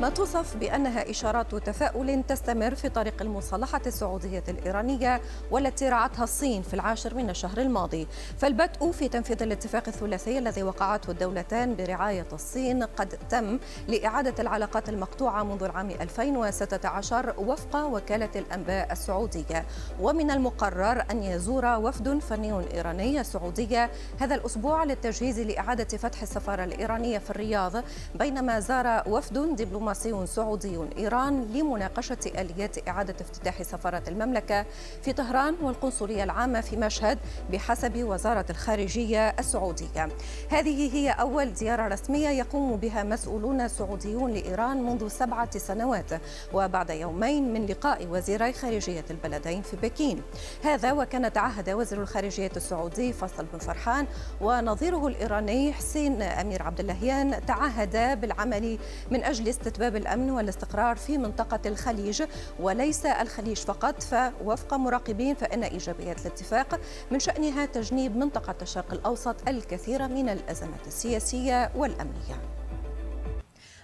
ما توصف بأنها إشارات تفاؤل تستمر في طريق المصالحة السعودية الإيرانية والتي رعتها الصين في العاشر من الشهر الماضي. فالبدء في تنفيذ الاتفاق الثلاثي الذي وقعته الدولتان برعاية الصين قد تم لإعادة العلاقات المقطوعة منذ العام 2016 وفق وكالة الأنباء السعودية. ومن المقرر أن يزور وفد فني إيراني السعودية هذا الأسبوع للتجهيز لإعادة فتح السفارة الإيرانية في الرياض بينما زار وفد دبلوماسي دبلوماسي سعودي إيران لمناقشة آليات إعادة افتتاح سفارة المملكة في طهران والقنصلية العامة في مشهد بحسب وزارة الخارجية السعودية. هذه هي أول زيارة رسمية يقوم بها مسؤولون سعوديون لإيران منذ سبعة سنوات وبعد يومين من لقاء وزيري خارجية البلدين في بكين. هذا وكان تعهد وزير الخارجية السعودي فيصل بن فرحان ونظيره الإيراني حسين أمير عبد اللهيان تعهدا بالعمل من أجل استثمار باب الأمن والاستقرار في منطقة الخليج وليس الخليج فقط فوفق مراقبين فإن إيجابيات الاتفاق من شأنها تجنيب منطقة الشرق الأوسط الكثير من الأزمات السياسية والأمنية.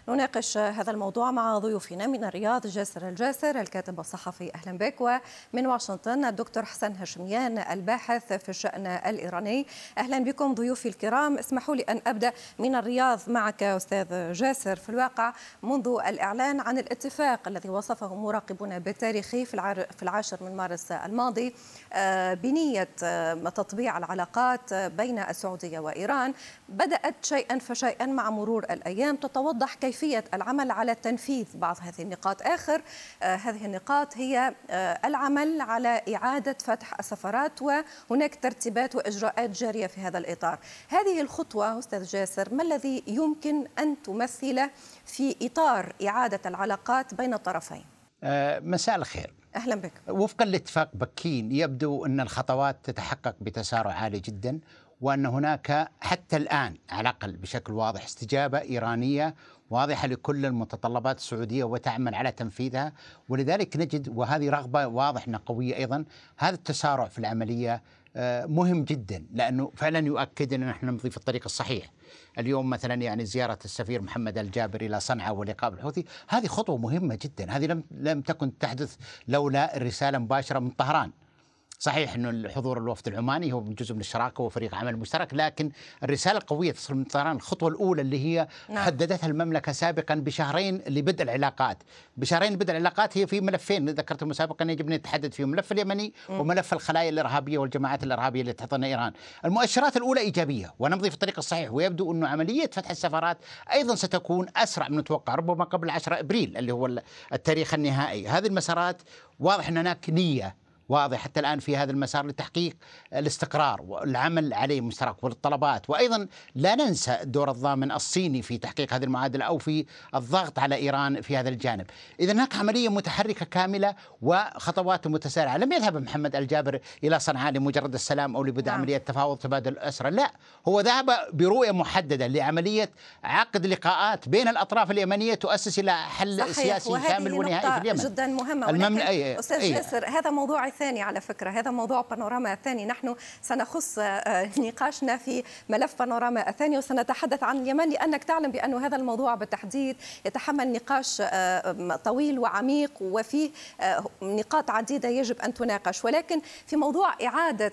نناقش هذا الموضوع مع ضيوفنا من الرياض جاسر الجاسر الكاتب الصحفي أهلا بك. ومن واشنطن الدكتور حسن هاشميان الباحث في الشأن الإيراني. أهلا بكم ضيوفي الكرام. اسمحوا لي أن أبدأ من الرياض معك أستاذ جاسر. في الواقع منذ الإعلان عن الاتفاق الذي وصفه مراقبون بالتاريخي في العاشر من مارس الماضي آه، بنية آه، تطبيع العلاقات بين السعودية وإيران بدأت شيئا فشيئا مع مرور الأيام تتوضح كيف كيفية العمل على تنفيذ بعض هذه النقاط. آخر آه، هذه النقاط هي آه، العمل على إعادة فتح السفارات وهناك ترتيبات وإجراءات جارية في هذا الإطار. هذه الخطوة أستاذ جاسر ما الذي يمكن أن تمثل في إطار إعادة العلاقات بين الطرفين؟ آه، مساء الخير. أهلا بك. وفقا لاتفاق بكين يبدو أن الخطوات تتحقق بتسارع عالي جدا وأن هناك حتى الآن على الأقل بشكل واضح استجابة إيرانية واضحة لكل المتطلبات السعودية وتعمل على تنفيذها ولذلك نجد وهذه رغبة واضح إنها قوية أيضا هذا التسارع في العملية آه، مهم جدا لأنه فعلا يؤكد أن نحن نمضي في الطريق الصحيح. اليوم مثلا يعني زيارة السفير محمد الجابر إلى صنعاء ولقاء بالحوثي هذه خطوة مهمة جدا، هذه لم لم تكن تحدث لولا الرسالة مباشرة من طهران. صحيح إنه الحضور الوفد العماني هو جزء من الشراكة وفريق عمل مشترك لكن الرسالة القوية تصل من طهران الخطوة الأولى اللي هي نعم. حددتها المملكة سابقا بشهرين لبدء العلاقات بشهرين لبدء العلاقات هي في ملفين ذكرت سابقا يجب أن نتحدث فيهم الملف اليمني م. وملف الخلايا الإرهابية والجماعات الإرهابية اللي تحضنها إيران المؤشرات الأولى إيجابية ونمضي في الطريق الصحيح ويبدو انه عملية فتح السفارات أيضا ستكون أسرع من المتوقع ربما قبل 10 أبريل اللي هو التاريخ النهائي هذه المسارات واضح إن هناك نية واضح حتى الآن في هذا المسار لتحقيق الاستقرار والعمل عليه مشترك والطلبات وأيضا لا ننسى الدور الضامن الصيني في تحقيق هذه المعادلة أو في الضغط على إيران في هذا الجانب. اذا هناك عملية متحركة كاملة وخطوات متسارعة، لم يذهب محمد الجابر إلى صنعاء لمجرد السلام أو لبدء نعم. عملية تفاوض تبادل الاسرى، لا هو ذهب برؤية محددة لعملية عقد لقاءات بين الأطراف اليمنية تؤسس إلى حل صحيح. سياسي كامل ونهائي في اليمن. جدا مهمة الممن... أستاذ أي... جاسر هذا موضوع ثاني على فكرة. هذا موضوع بانوراما الثاني. نحن سنخص آه، نقاشنا في ملف بانوراما الثاني وسنتحدث عن اليمن لأنك تعلم بأن هذا الموضوع بالتحديد يتحمل نقاش آه، طويل وعميق وفيه آه، نقاط عديدة يجب أن تناقش. ولكن في موضوع إعادة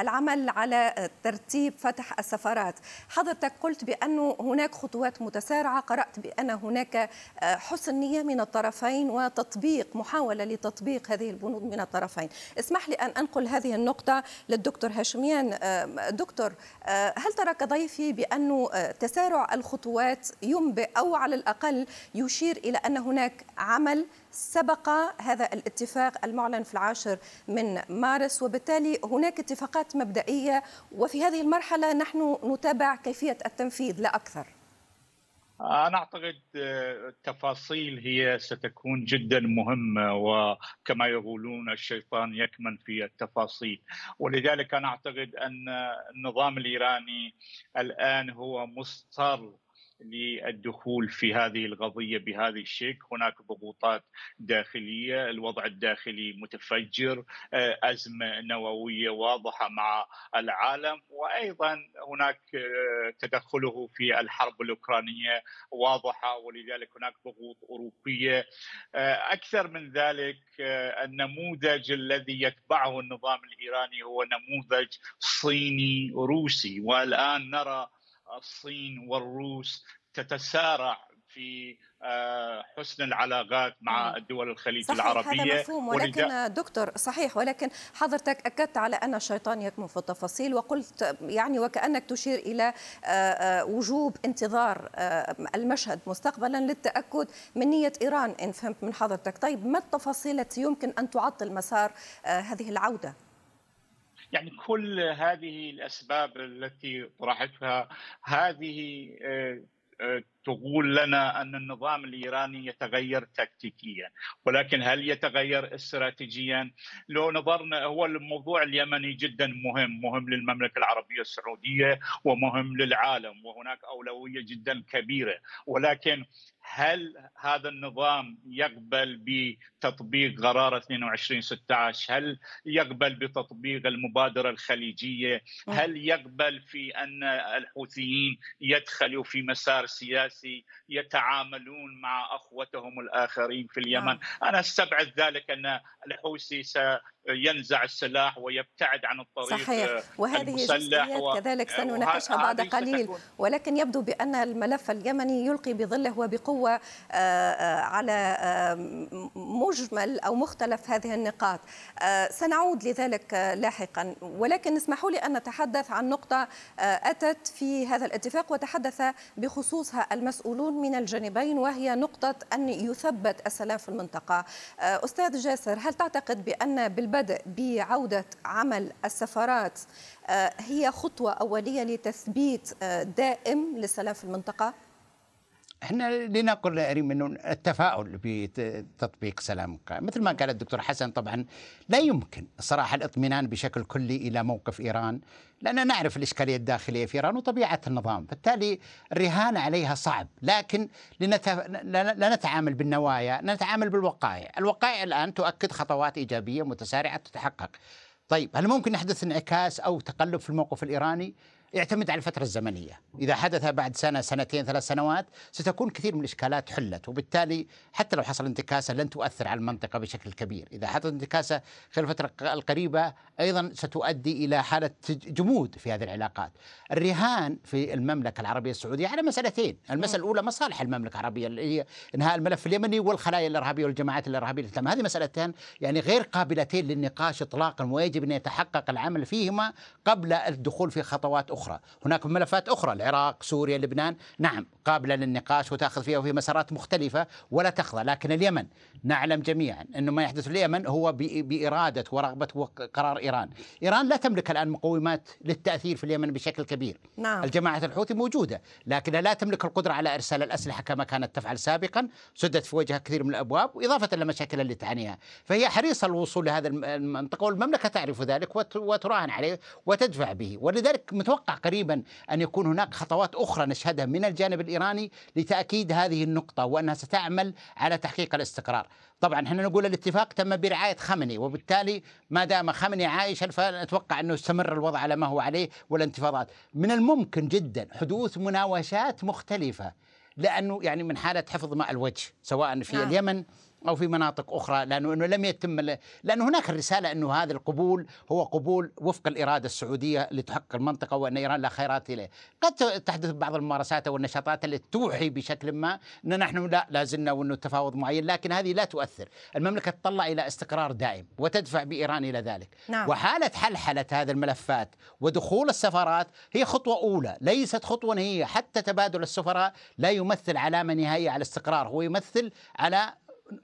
العمل على ترتيب فتح السفارات حضرتك قلت بأن هناك خطوات متسارعة. قرأت بأن هناك حسن نية من الطرفين وتطبيق محاولة لتطبيق هذه البنود من الطرفين. اسمح لي أن أنقل هذه النقطة للدكتور هاشميان. دكتور هل ترى كضيفي بأن تسارع الخطوات ينبئ أو على الأقل يشير إلى أن هناك عمل سبق هذا الاتفاق المعلن في العاشر من مارس؟ وبالتالي هناك اتفاقات مبدئية وفي هذه المرحلة نحن نتابع كيفية التنفيذ لا أكثر. أنا أعتقد التفاصيل هي ستكون جدا مهمة وكما يقولون الشيطان يكمن في التفاصيل. ولذلك أنا أعتقد أن النظام الإيراني الآن هو مضطر للدخول في هذه القضية بهذا الشكل، هناك ضغوطات داخلية، الوضع الداخلي متفجر، آه، أزمة نووية واضحة مع العالم، وأيضا هناك آه، تدخله في الحرب الأوكرانية واضحة ولذلك هناك ضغوط أوروبية. آه، أكثر من ذلك النموذج الذي يتبعه النظام الإيراني هو نموذج صيني روسي والآن نرى الصين والروس تتسارع في آه، حسن العلاقات مع الدول الخليج صحيح العربية. هذا مفهوم ولكن دكتور صحيح ولكن حضرتك أكدت على أن الشيطان يكمن في التفاصيل وقلت يعني وكأنك تشير إلى آه، آه، وجوب انتظار المشهد مستقبلا للتأكد من نية إيران إن فهمت من حضرتك. طيب ما التفاصيل التي يمكن أن تعطل مسار هذه العودة؟ يعني كل هذه الأسباب التي طرحتها هذه آه، آه، تقول لنا أن النظام الإيراني يتغير تكتيكيا ولكن هل يتغير استراتيجيا؟ لو نظرنا هو الموضوع اليمني جدا مهم مهم للمملكة العربية السعودية ومهم للعالم وهناك أولوية جدا كبيرة. ولكن هل هذا النظام يقبل بتطبيق قرار 2216 هل يقبل بتطبيق المبادرة الخليجية؟ هل يقبل في أن الحوثيين يدخلوا في مسار سياسي يتعاملون مع أخوتهم الآخرين في اليمن نعم. أنا أستبعد ذلك أن الحوثي ينزع السلاح ويبتعد عن الطريق صحيح. وهذه جزئيات و... كذلك سنناقشها بعد قليل. ولكن يبدو بأن الملف اليمني يلقي بظله وبقوة آه، آه، على آه، مجمل أو مختلف هذه النقاط. سنعود لذلك لاحقا. ولكن اسمحوا لي أن نتحدث عن نقطة أتت في هذا الاتفاق وتحدث بخصوصها المسؤولون من الجانبين وهي نقطة أن يثبت السلام في المنطقة. أستاذ جاسر هل تعتقد بأن بالبدء البدء بعودة عمل السفارات آه، هي خطوة أولية لتثبيت آه، دائم للسلام في المنطقة؟ إحنا لنقل انه التفاؤل بتطبيق سلام مثل ما قال الدكتور حسن طبعا لا يمكن الصراحه الاطمئنان بشكل كلي إلى موقف إيران لأن نعرف الإشكالية الداخلية في إيران وطبيعة النظام، بالتالي الرهان عليها صعب، لكن لنت... لا نتعامل بالنوايا، نتعامل بالوقائع، الوقائع الآن تؤكد خطوات إيجابية متسارعة تتحقق. طيب هل ممكن يحدث انعكاس أو تقلب في الموقف الإيراني؟ يعتمد على الفترة الزمنية. إذا حدث بعد سنة سنتين ثلاث سنوات ستكون كثير من الإشكالات حلت وبالتالي حتى لو حصل انتكاسة لن تؤثر على المنطقة بشكل كبير. إذا حدث انتكاسة خلال الفترة القريبة أيضا ستؤدي إلى حالة جمود في هذه العلاقات. الرهان في المملكة العربية السعودية على مسألتين. المسألة الأولى مصالح المملكة العربية اللي هي إنهاء الملف اليمني والخلايا الإرهابية والجماعات الإرهابية الإسلام. هذه مسألتين يعني غير قابلتين للنقاش إطلاقا ويجب أن يتحقق العمل فيهما قبل الدخول في خطوات أخرى. هناك ملفات أخرى العراق سوريا لبنان. نعم قابلة للنقاش وتأخذ فيها وفي مسارات مختلفة ولا تخضع. لكن اليمن نعلم جميعا أنه ما يحدث في اليمن هو بإرادة ورغبة وقرار إيران. إيران لا تملك الآن مقومات للتأثير في اليمن بشكل كبير. نعم. الجماعة الحوثي موجودة لكنها لا تملك القدرة على إرسال الأسلحة كما كانت تفعل سابقا. سدت في وجهها كثير من الأبواب وإضافة إلى المشاكل اللي تعانيها. فهي حريصة الوصول لهذا المنطقة والمملكة تعرف ذلك وتراهن عليه وتدفع به. ولذلك متوقع قريبا أن يكون هناك خطوات أخرى نشهدها من الجانب الإيراني لتأكيد هذه النقطة وأنها ستعمل على تحقيق الاستقرار طبعا إحنا نقول الاتفاق تم برعاية خمني وبالتالي ما دام خمني عايش فنتوقع أنه يستمر الوضع على ما هو عليه والانتفاضات من الممكن جدا حدوث مناوشات مختلفة لأنه يعني من حالة حفظ ماء الوجه سواء في نعم. اليمن أو في مناطق أخرى لأنه إنه لم يتم لأنه هناك الرسالة إنه هذا القبول هو قبول وفق الإرادة السعودية لتحقق المنطقة وأن إيران لا خيرات إليه. قد تحدث بعض الممارسات أو النشاطات التي توحي بشكل ما إن نحن لا لازلنا وانه تفاوض معين لكن هذه لا تؤثر. المملكة تطلع إلى استقرار دائم وتدفع بإيران إلى ذلك. نعم. وحالة حلحلة هذه الملفات ودخول السفارات هي خطوة أولى ليست خطوة نهائية حتى تبادل السفراء لا يمثل علامة نهائية على الاستقرار هو يمثل على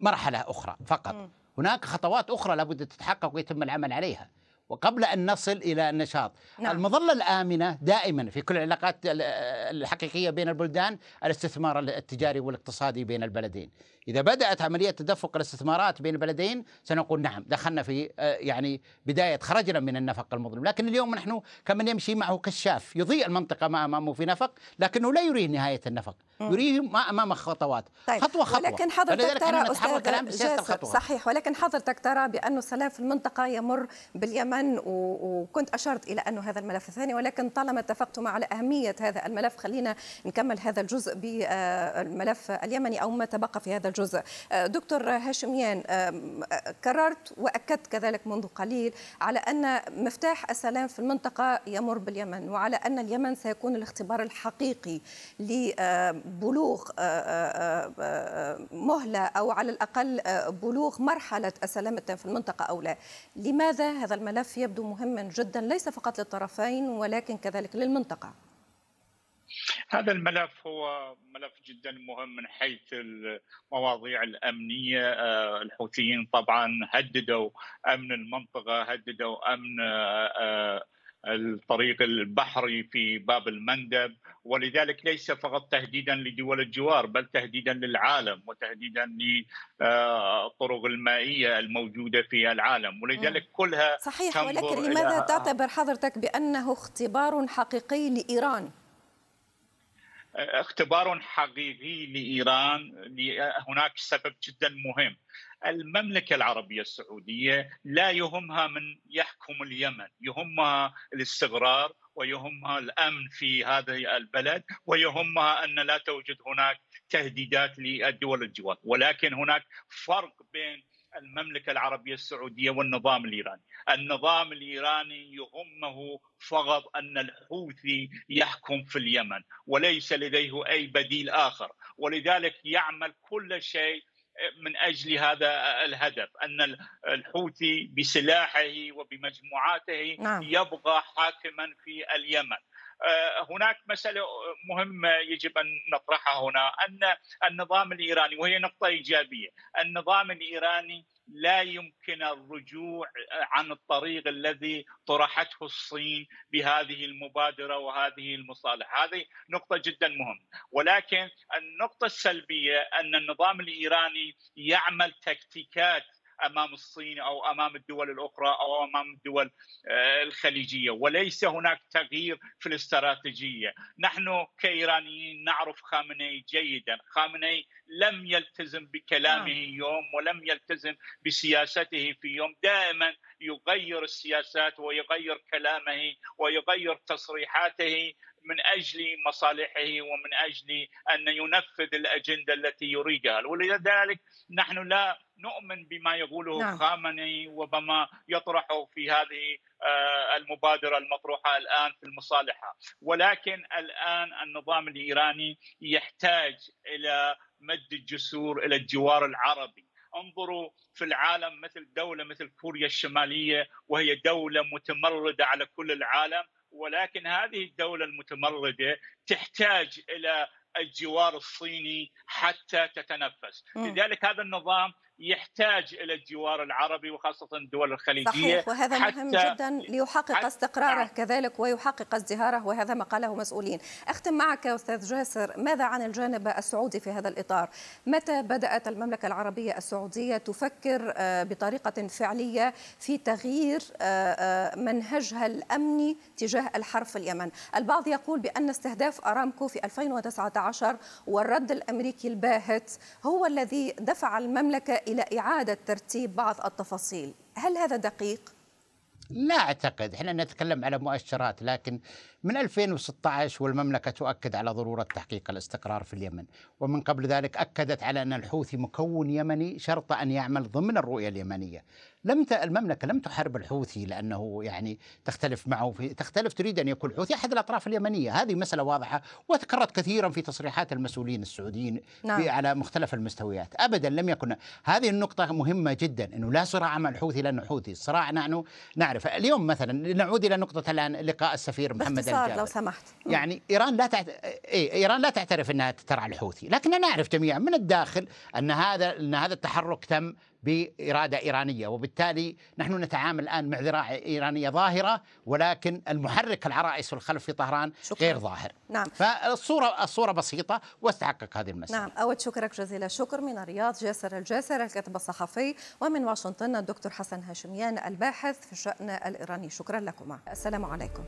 مرحلة أخرى فقط. هناك خطوات أخرى لابد تتحقق ويتم العمل عليها وقبل أن نصل إلى النشاط. نعم. المظلة الآمنة دائما في كل العلاقات الحقيقية بين البلدان الاستثمار التجاري والاقتصادي بين البلدين. إذا بدأت عملية تدفق الاستثمارات بين البلدين سنقول نعم دخلنا في آه، يعني بداية خرجنا من النفق المظلم. لكن اليوم نحن كمن يمشي معه كشاف يضيء المنطقة ما أمامه في نفق لكنه لا يريه نهاية النفق. يريه ما أمامه خطوات. طيب. خطوة خطوة. ولكن حضرتك ترى أستاذ صحيح ولكن حضرتك ترى بأن السلام في المنطقة يمر باليمن وكنت أشرت إلى أنه هذا الملف الثاني ولكن طالما اتفقتم على أهمية هذا الملف خلينا نكمل هذا الجزء بالملف اليمني أو ما تبقى في هذا الجزء. آه، دكتور هاشميان كررت وأكدت كذلك منذ قليل على أن مفتاح السلام في المنطقة يمر باليمن وعلى أن اليمن سيكون الاختبار الحقيقي لبلوغ آه، آه، مهلة أو على الأقل بلوغ مرحلة السلام في المنطقة أو لا. لماذا هذا الملف يبدو مهما جدا ليس فقط للطرفين ولكن كذلك للمنطقة. هذا الملف هو ملف جدا مهم من حيث المواضيع الأمنية. آه، الحوثيين طبعا هددوا أمن المنطقة هددوا أمن آه، آه، الطريق البحري في باب المندب ولذلك ليس فقط تهديدا لدول الجوار بل تهديدا للعالم وتهديدا للطرق المائية الموجودة في العالم. ولذلك كلها صحيح ولكن لماذا تعتبر حضرتك بأنه اختبار حقيقي لإيران؟ اختبار حقيقي لإيران هناك سبب جدا مهم. المملكة العربية السعودية لا يهمها من يحكم اليمن يهمها الاستقرار ويهمها الأمن في هذا البلد ويهمها أن لا توجد هناك تهديدات للدول الجوار. ولكن هناك فرق بين المملكة العربية السعودية والنظام الإيراني، النظام الإيراني يهمه فقط أن الحوثي يحكم في اليمن وليس لديه أي بديل آخر، ولذلك يعمل كل شيء من أجل هذا الهدف أن الحوثي بسلاحه وبمجموعاته نعم. يبقى حاكما في اليمن آه، هناك مسألة مهمة يجب أن نطرحها هنا أن النظام الإيراني وهي نقطة إيجابية النظام الإيراني لا يمكن الرجوع عن الطريق الذي طرحته الصين بهذه المبادرة وهذه المصالح. هذه نقطة جدا مهمة. ولكن النقطة السلبية أن النظام الإيراني يعمل تكتيكات أمام الصين أو أمام الدول الأخرى أو أمام الدول آه، الخليجية. وليس هناك تغيير في الاستراتيجية، نحن كإيرانيين نعرف خامنئي جيدا، خامنئي لم يلتزم بكلامه نعم. يوم ولم يلتزم بسياسته في يوم، دائما يغير السياسات ويغير كلامه ويغير تصريحاته من أجل مصالحه ومن أجل أن ينفذ الأجندة التي يريدها. ولذلك نحن لا نؤمن بما يقوله نعم. خامنئي وبما يطرحه في هذه آه، المبادرة المطروحة الآن في المصالحة. ولكن الآن النظام الإيراني يحتاج إلى مد الجسور إلى الجوار العربي. انظروا في العالم مثل دولة مثل كوريا الشمالية وهي دولة متمردة على كل العالم ولكن هذه الدولة المتمرده تحتاج إلى الجوار الصيني حتى تتنفس. لذلك هذا النظام يحتاج إلى الجوار العربي وخاصة الدول الخليجية صحيح وهذا مهم جدا ليحقق استقراره نعم. كذلك ويحقق ازدهاره وهذا ما قاله مسؤولين. أختم معك أستاذ جاسر ماذا عن الجانب السعودي في هذا الإطار؟ متى بدأت المملكة العربية السعودية تفكر آه، بطريقة فعلية في تغيير آه، آه، منهجها الأمني تجاه الحرب في اليمن؟ البعض يقول بأن استهداف أرامكو في 2019 والرد الأمريكي الباهت هو الذي دفع المملكة إلى إعادة ترتيب بعض التفاصيل هل هذا دقيق؟ لا أعتقد إحنا نتكلم على مؤشرات لكن من 2016 والمملكة تؤكد على ضرورة تحقيق الاستقرار في اليمن. ومن قبل ذلك أكدت على أن الحوثي مكون يمني شرط أن يعمل ضمن الرؤية اليمنية. لم ت... المملكة لم تحارب الحوثي لأنه يعني تختلف معه في تختلف تريد أن يكون الحوثي أحد الأطراف اليمنية. هذه مسألة واضحة وتكررت كثيرا في تصريحات المسؤولين السعوديين نعم. على مختلف المستويات. ابدا لم يكن هذه النقطة مهمة جدا إنه لا صراع مع الحوثي لأنه حوثي. الصراع نحن نعرف. اليوم مثلا نعود إلى نقطة الآن لقاء السفير محمد باختصار لو سمحت. يعني إيران لا تعت... إيه إيران لا تعترف إنها ترعى الحوثي لكننا نعرف جميعا من الداخل أن هذا إن هذا التحرك تم بإرادة إيرانية وبالتالي نحن نتعامل الآن مع ذراع إيرانية ظاهرة ولكن المحرك العرائس والخلف في طهران شكرا. غير ظاهر. نعم. فالصورة الصورة بسيطة واستحقق هذه المساله نعم. أود شكرك جزيل الشكر من الرياض جاسر الجاسر الكاتب الصحفي ومن واشنطن الدكتور حسن هاشميان الباحث في الشأن الإيراني. شكرا لكما. السلام عليكم.